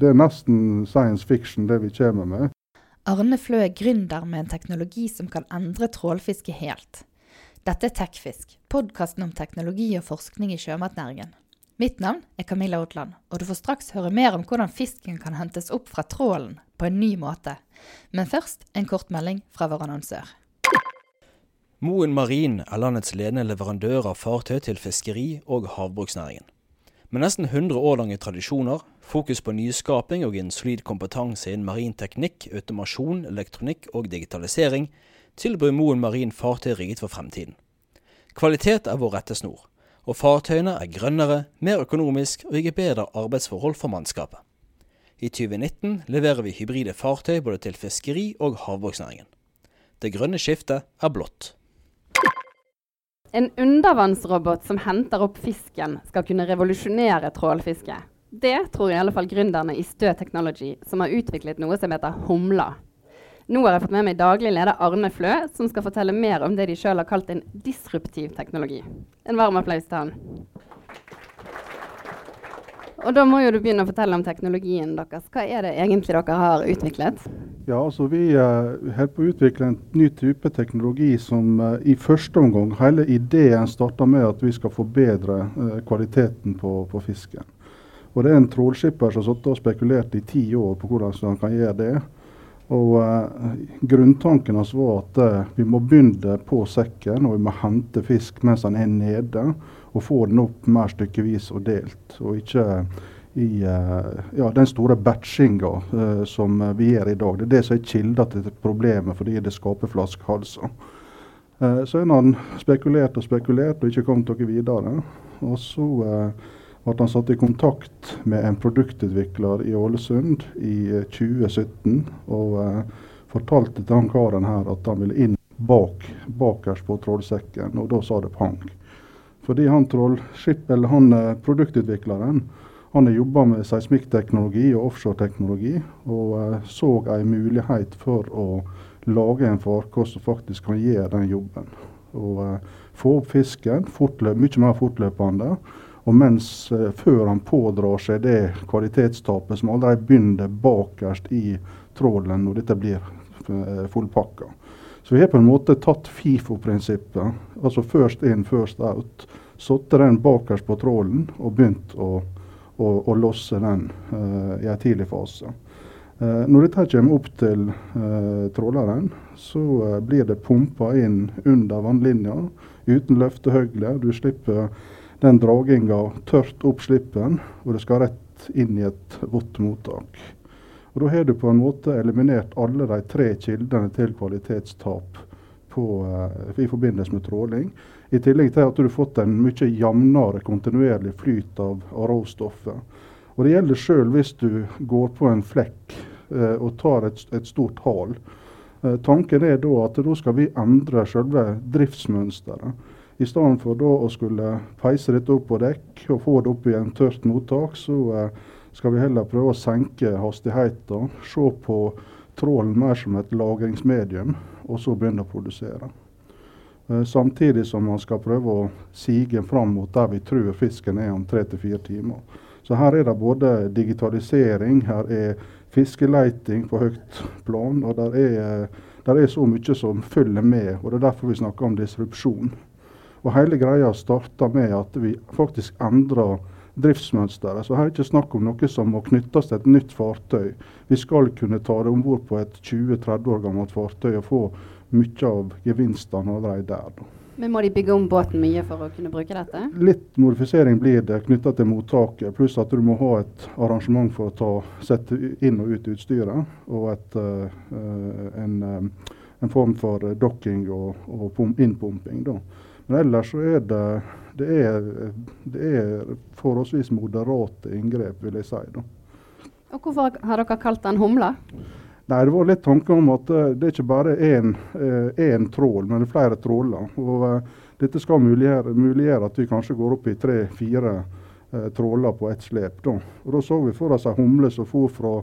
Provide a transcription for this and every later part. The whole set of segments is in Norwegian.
det er nesten science fiction, det vi kommer med. Arne Flø er gründer med en teknologi som kan endre trålfiske helt. Dette er Tekfisk, podkasten om teknologi og forskning i sjømatnæringen. Mitt navn er Camilla Otland, og du får straks høre mer om hvordan fisken kan hentes opp fra trålen på en ny måte. Men først en kort melding fra vår annonsør. Moen Marin er landets ledende leverandør av fartøy til fiskeri- og havbruksnæringen. Med nesten 100 år lange tradisjoner, fokus på nyskaping og en solid kompetanse innen marin teknikk, automasjon, elektronikk og digitalisering, tilbyr Moen Marin fartøy rigget for fremtiden. Kvalitet er vår rettesnor, og fartøyene er grønnere, mer økonomisk og gir bedre arbeidsforhold for mannskapet. I 2019 leverer vi hybride fartøy både til fiskeri- og havbruksnæringen. Det grønne skiftet er blått. En undervannsrobot som henter opp fisken, skal kunne revolusjonere trålfiske. Det tror i alle fall gründerne i Stø Technology, som har utviklet noe som heter Humla. Nå har jeg fått med meg daglig leder Arne Flø, som skal fortelle mer om det de sjøl har kalt en disruptiv teknologi. En varm applaus til han. Og da må jo du begynne å fortelle om teknologien deres. Hva er det egentlig dere har utviklet? Ja, altså Vi uh, holder på å utvikle en ny type teknologi som uh, i første omgang Hele ideen starta med at vi skal forbedre uh, kvaliteten på, på, fisken. Og Det er en trålskipper som har og spekulert i ti år på hvordan han kan gjøre det. Og Grunntanken hans var at vi må begynne på sekken og vi må hente fisk mens han er nede og få den opp mer stykkevis og delt. Og ikke i uh, ja, den store batchinga uh, som vi gjør i dag. Det er det som er kilda til problemet, fordi det skaper flaskehalser. Uh, så har han spekulert og spekulert og ikke kommet noe videre. Og så ble han satt i kontakt med en produktutvikler i Ålesund i 2017. Og fortalte til han karen her at han ville inn bak, bakerst på trålsekken, og da sa det pang. Fordi han, eller han eh, produktutvikleren han har jobba med seismikkteknologi og offshoreteknologi, og eh, så en mulighet for å lage en farkost som faktisk kan gjøre den jobben. Og eh, Få opp fisken fortløp, mye mer fortløpende. Og mens eh, før han pådrar seg det kvalitetstapet som allerede begynner bakerst i trålen når dette blir fullpakka. Så vi har på en måte tatt FIFO-prinsippet, altså first in, first out. Satt den bakerst på trålen og begynt å, å, å losse den eh, i en tidlig fase. Uh, når dette kommer opp til uh, tråleren, så blir det pumpa inn under vannlinja uten løftehøgle. Du slipper den draginga tørt opp slippen, og det skal rett inn i et vått mottak. Og Da har du på en måte eliminert alle de tre kildene til kvalitetstap på, uh, i forbindelse med tråling. I tillegg til at du har fått en mye jevnere kontinuerlig flyt av, av råstoffet. Og Det gjelder sjøl hvis du går på en flekk uh, og tar et, et stort hal. Uh, tanken er da at da skal vi endre selve driftsmønsteret. I stedet for da å skulle peise dette opp på dekk og få det opp i en tørt mottak, så skal vi heller prøve å senke hastigheten. Se på trålen mer som et lagringsmedium, og så begynne å produsere. Eh, samtidig som man skal prøve å sige fram mot der vi tror fisken er om tre til fire timer. Så her er det både digitalisering, her er fiskeleiting på høyt plan, og der er, der er så mye som følger med. og Det er derfor vi snakker om disrupsjon. Og Hele greia starta med at vi faktisk endrer driftsmønsteret. Så her er det ikke snakk om noe som må knyttes til et nytt fartøy. Vi skal kunne ta det om bord på et 20-30 år gammelt fartøy og få mye av gevinstene allerede der. Da. Men Må de bygge om båten mye for å kunne bruke dette? Litt modifisering blir det knytta til mottaket. Pluss at du må ha et arrangement for å ta, sette inn og ut utstyret. Og et, uh, en, uh, en, form for docking og, og innpumping. Da. Men ellers så er det det er, det er forholdsvis moderate inngrep, vil jeg si. Da. Og Hvorfor har dere kalt den humla? Nei, Det var litt tanke om at uh, det er ikke bare én uh, trål, men flere tråler. Og uh, Dette skal muliggjøre, muliggjøre, at vi kanskje går opp i tre-fire tråler på ett slep. Da. Og da så vi for oss ei humle som for fra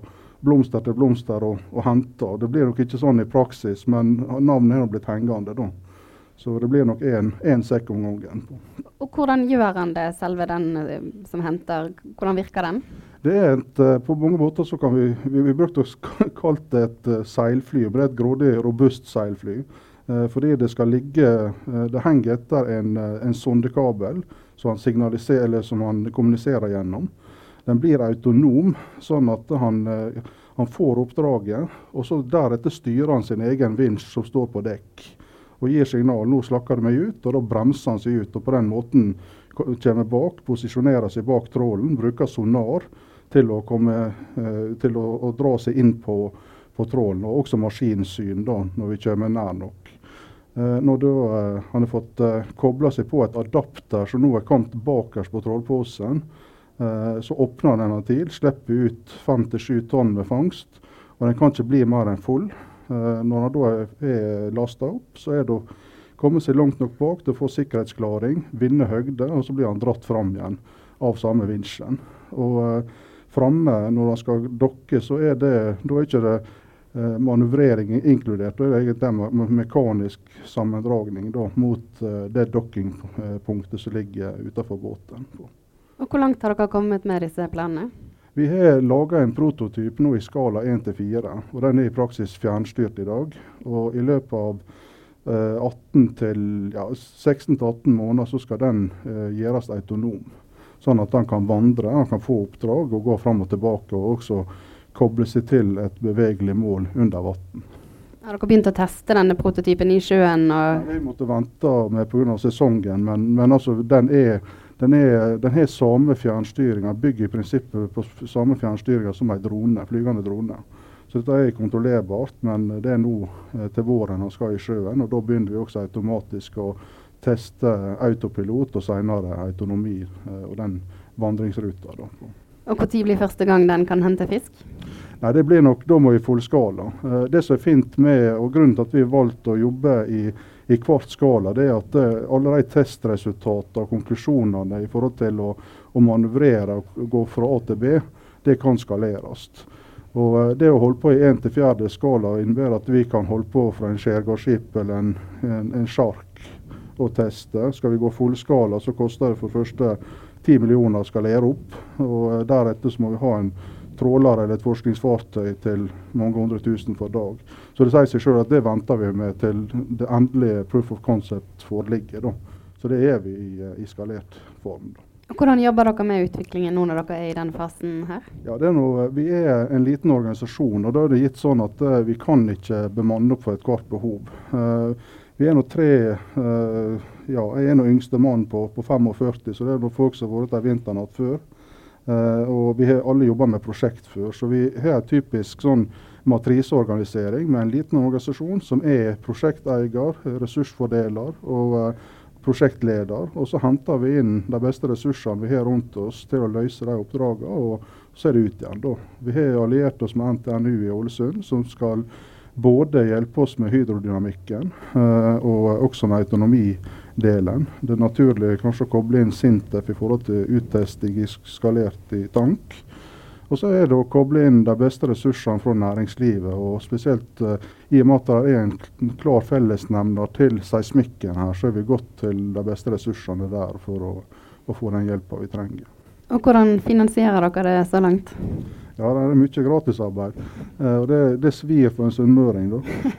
blomster til blomster og, og henta. Det blir nok ikke sånn i praksis, men navnet er blitt hengende. da. Så det blir nok én sekk om gangen. Og hvordan gjør han det, selve den eh, som henter? Hvordan virker den? Det er et, eh, På mange måter så kan vi Vi, vi brukte å kalle det et uh, seilfly. Det er et grådig, robust seilfly. Fordi det skal ligge Det henger etter en, en sondekabel som han, som han kommuniserer gjennom. Den blir autonom, sånn at han, han får oppdraget. Og så deretter styrer han sin egen vinsj som står på dekk og gir signal. Nå slakker det meg ut, og da bremser han seg ut. og På den måten kommer bak, posisjonerer seg bak trålen, bruker sonar til å, komme, eh, til å, å dra seg inn på, på, trålen. Og også maskinsyn da, når vi kommer nær nok. Eh, når da, eh, han har fått kobla seg på et adapter som nå er kommet bakerst på trålposen, så åpner den til, slipper ut 5-7 tonn med fangst. Og den kan ikke bli mer enn full. Eh, når han da er, lasta opp, så er det å komme seg langt nok bak til å få sikkerhetsklaring, vinne høgde, og så blir han dratt fram igjen av samme vinsjen. Og uh, framme når han skal dokke, så er det da er ikke det uh, manøvrering inkludert. Da er det egentlig me mekanisk sammendragning da, mot det dokkingpunktet som ligger utenfor båten. Og Hvor langt har dere kommet med disse planene? Vi har laga en prototyp nå i skala 1 til 4. og Den er i praksis fjernstyrt i dag. Og I løpet av eh, ja, 16-18 måneder så skal den eh, gjøres autonom. Sånn at den kan vandre, den kan få oppdrag og gå fram og tilbake. Og også koble seg til et bevegelig mål under vann. Har dere begynt å teste denne prototypen i sjøen? Ja, vi måtte vente med pga. sesongen, men, men altså, den er den, den har samme fjernstyringa, bygger i prinsippet på samme fjernstyringa som en drone, flygende drone. Så dette er kontrollerbart, men det er nå eh, til våren han skal i sjøen. og Da begynner vi også automatisk å teste autopilot og senere autonomi eh, og den vandringsruta. Da. Og Når blir første gang den kan hente fisk? Nei, det blir nok, Da må vi fullskala. Eh, det som er fint med, og Grunnen til at vi valgte å jobbe i i hvert skala, det er at uh, alle de testresultatene og konklusjonene i forhold til å, å manøvrere og gå fra A til B, det kan skaleres. Og uh, Det å holde på i 1 til 4 skala innebærer at vi kan holde på fra en skjærgårdsskip eller en, en, en sjark og teste. Skal vi gå fullskala, så koster det for første 10 millioner å skalere opp. og uh, Deretter så må vi ha en tråler eller et forskningsfartøy til mange hundre tusen for dag. Så det sier seg selv at det venter vi med til det endelige proof of concept foreligger. Da. Så det er vi i, eh, i skalert form. Da. Hvordan jobber dere med utviklingen nå når dere er i den fasen her? Ja, er noe, Vi er en liten organisasjon, og da er det gitt sånn at uh, vi kan ikke bemanne opp for ethvert behov. Uh, vi er nå tre uh, ja, Jeg er nå yngste mann på, på 45, så det er noe folk som har vært der vinteren igjen før. Uh, og vi har alle jobba med prosjekt før, så vi har en typisk sånn matriseorganisering med en liten organisasjon som er prosjekteier, ressursfordeler og uh, prosjektleder. Og så henter vi inn de beste ressursene vi har rundt oss til å løse de oppdragene, og så er det ut igjen. da. Vi har alliert oss med NTNU i Ålesund, som skal både hjelpe oss med hydrodynamikken uh, og også med autonomidelen. Det er naturlig kanskje å koble inn Sintef i forhold til uttesting skalert i tank. Og så er det å koble inn de beste ressursene fra næringslivet. og Spesielt uh, i og med at det er en klar fellesnemner til seismikken her, så er vi gått til de beste ressursene der for å, å få den hjelpa vi trenger. Og Hvordan finansierer dere det så langt? Ja, det er mye gratisarbeid. Eh, og det, det svir for en sunnmøring.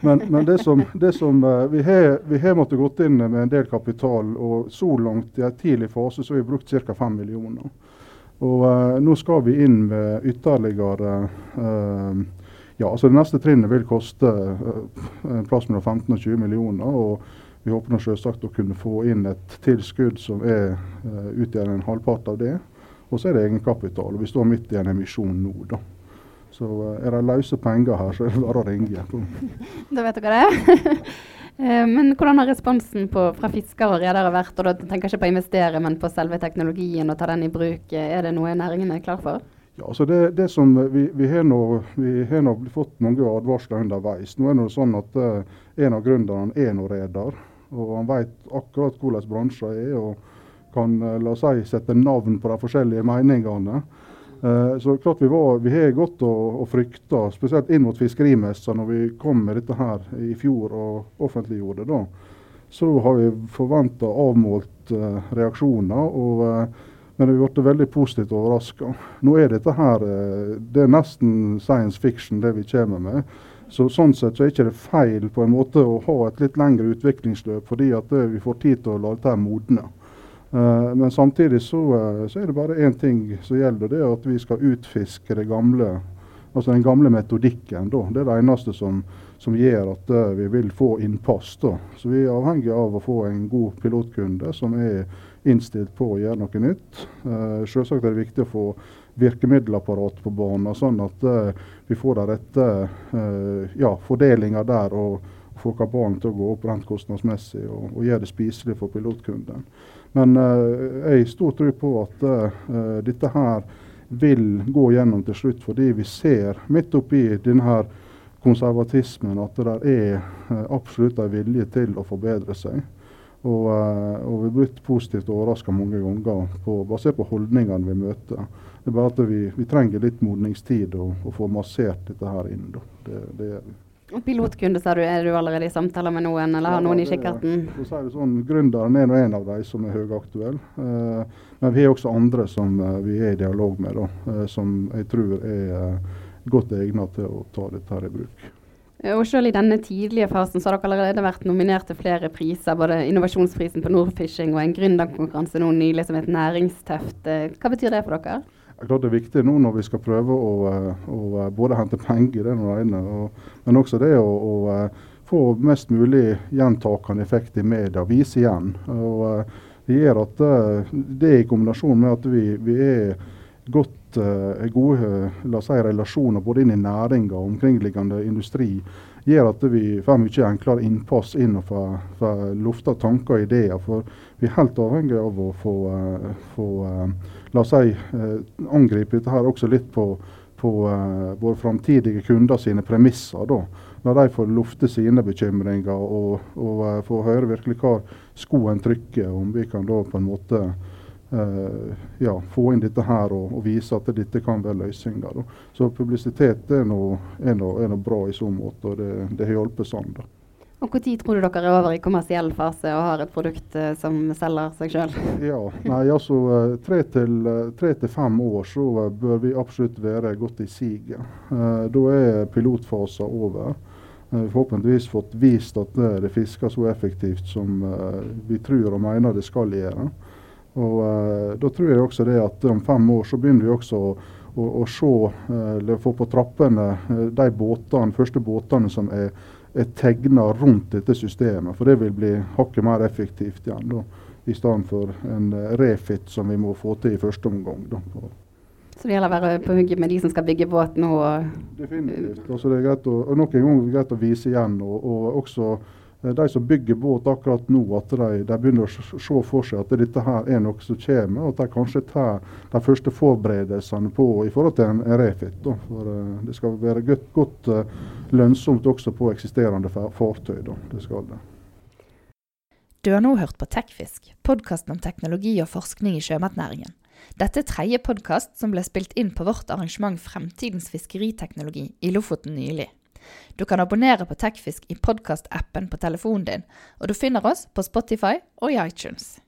Men, men, det som, det som eh, vi, har, vi har måttet gått inn med en del kapital, og så langt i en tidlig fase så har vi brukt ca. 5 millioner. Og uh, nå skal vi inn med ytterligere uh, ja, altså Det neste trinnet vil koste en plass mellom 15 og 20 millioner. og vi håper selvsagt å kunne få inn et tilskudd som er, uh, utgjør en halvpart av det. Og så er det egenkapital. og Vi står midt i en emisjon nå, da. Så uh, er det løse penger her, så er det bare å ringe. da vet dere det. Eh, men hvordan har responsen på, fra fiskere og redere vært? Og da tenker jeg ikke på å investere, men på selve teknologien og ta den i bruk. Er det noe næringen er klar for? Ja, altså det, det som Vi, vi har nå, vi har nå fått mange advarsler underveis. Nå er det sånn at uh, En av gründerne er nå reder. og Han vet akkurat hvordan bransjen er. og kan eh, la oss si, sette navn på de forskjellige meningene. Uh, så klart Vi, var, vi har gått og, og frykta, spesielt inn mot fiskerimessa når vi kom med dette her i fjor og offentliggjorde det. så har vi forventa avmålt uh, reaksjoner. og uh, men vi ble veldig positivt overraska. Nå er dette her det er nesten science fiction, det vi kommer med. Så Sånn sett så er det ikke feil på en måte å ha et litt lengre utviklingsløp, fordi at vi får tid til å la dette modne. Uh, men samtidig så, uh, så, er det bare én ting som gjelder, det er at vi skal utfiske det gamle, altså den gamle metodikken. Da. Det er det eneste som, som gjør at uh, vi vil få innpass. Da. Så vi er avhengig av å få en god pilotkunde som er innstilt på å gjøre noe nytt. Uh, selvsagt er det viktig å få virkemiddelapparat på banen, sånn at vi får den rette ja, fordelinga der. og få kabalen til å gå opp rent kostnadsmessig og, og gjøre det spiselig for pilotkunden. Men uh, jeg har stor tro på at uh, dette her vil gå gjennom til slutt, fordi vi ser midt oppi denne her konservatismen at det er uh, absolutt en vilje til å forbedre seg. Og, og vi er blitt positivt overraska mange ganger på, basert på holdningene vi møter. Det er bare at vi, vi trenger litt modningstid og, få massert dette her inn. Det, det gjør vi. Pilotkunde, sa du. Er du allerede i samtaler med noen, eller har ja, noen i kikkerten? Så det sånn, Gründeren er en av de som er høyaktuelle. Eh, men vi har også andre som eh, vi er i dialog med, da, eh, som jeg tror er godt egnet til å ta dette her i bruk. Og selv i denne tidlige fasen så har dere allerede vært nominert til flere priser. Både innovasjonsprisen på Nordfishing og en gründerkonkurranse nå nylig som het Næringsteft. Hva betyr det for dere? Klart det er viktig nå når vi skal prøve å, eh, å eh, både hente penger, det og det og, men også det å, å, eh, få mest mulig gjentakende effekt i media, vise igjen. Og Det gjør at det i kombinasjon med at vi, vi er godt gode la oss si, relasjoner både inn i næringa og omkringliggende industri, gjør at vi får mye enklere innpass inn og får lufta tanker og ideer. For vi er helt avhengig av å få, få la oss si, eh, angripe dette her også litt på, på uh, våre framtidige kunder sine premisser. da. Når de får lufte sine bekymringer og, og uh, få høre virkelig hva skoen trykker, om vi kan da på en måte uh, ja, få inn dette her og, og, vise at dette kan være løsninger. Så publisitet er noe bra i så måte, og det, det har hjulpet sånn. da. Og Når tror du dere er over i kommersiell fase og har et produkt uh, som selger seg sjøl? Ja, altså uh, tre, til, uh, tre til fem år så bør vi absolutt være godt i siget. da er pilotfasen over. Har forhåpentligvis fått vist at det fisker så effektivt som vi tror og mener det skal gjøre. Og Da tror jeg også det at om fem år så begynner vi også å, å, å se, eller få på trappene de båtene, første båtene som er tegna rundt dette systemet. For det vil bli hakket mer effektivt igjen, da, i stedet for en eh, refit som vi må få til i første omgang. Da. Så det gjelder å være på hugget med de som skal bygge båt nå? Definitivt. Altså det er greit å, og Nok en gang greit å vise igjen. og, og også de som bygger båt akkurat nå, at de, de, begynner å se for seg at dette her er noe som kommer, og at de kanskje tar de første forberedelsene på i forhold til en, refit. Da. For uh, Det skal være godt, godt uh, lønnsomt også på eksisterende fartøy. Da. Det skal det. Du har nå hørt på Tekfisk, podkasten om teknologi og forskning i sjømatnæringen. Dette er tredje podkast som ble spilt inn på vårt arrangement Fremtidens fiskeriteknologi i Lofoten nylig. Du kan abonnere på Tekfisk i podkastappen på telefonen din, og du finner oss på Spotify og i iTunes.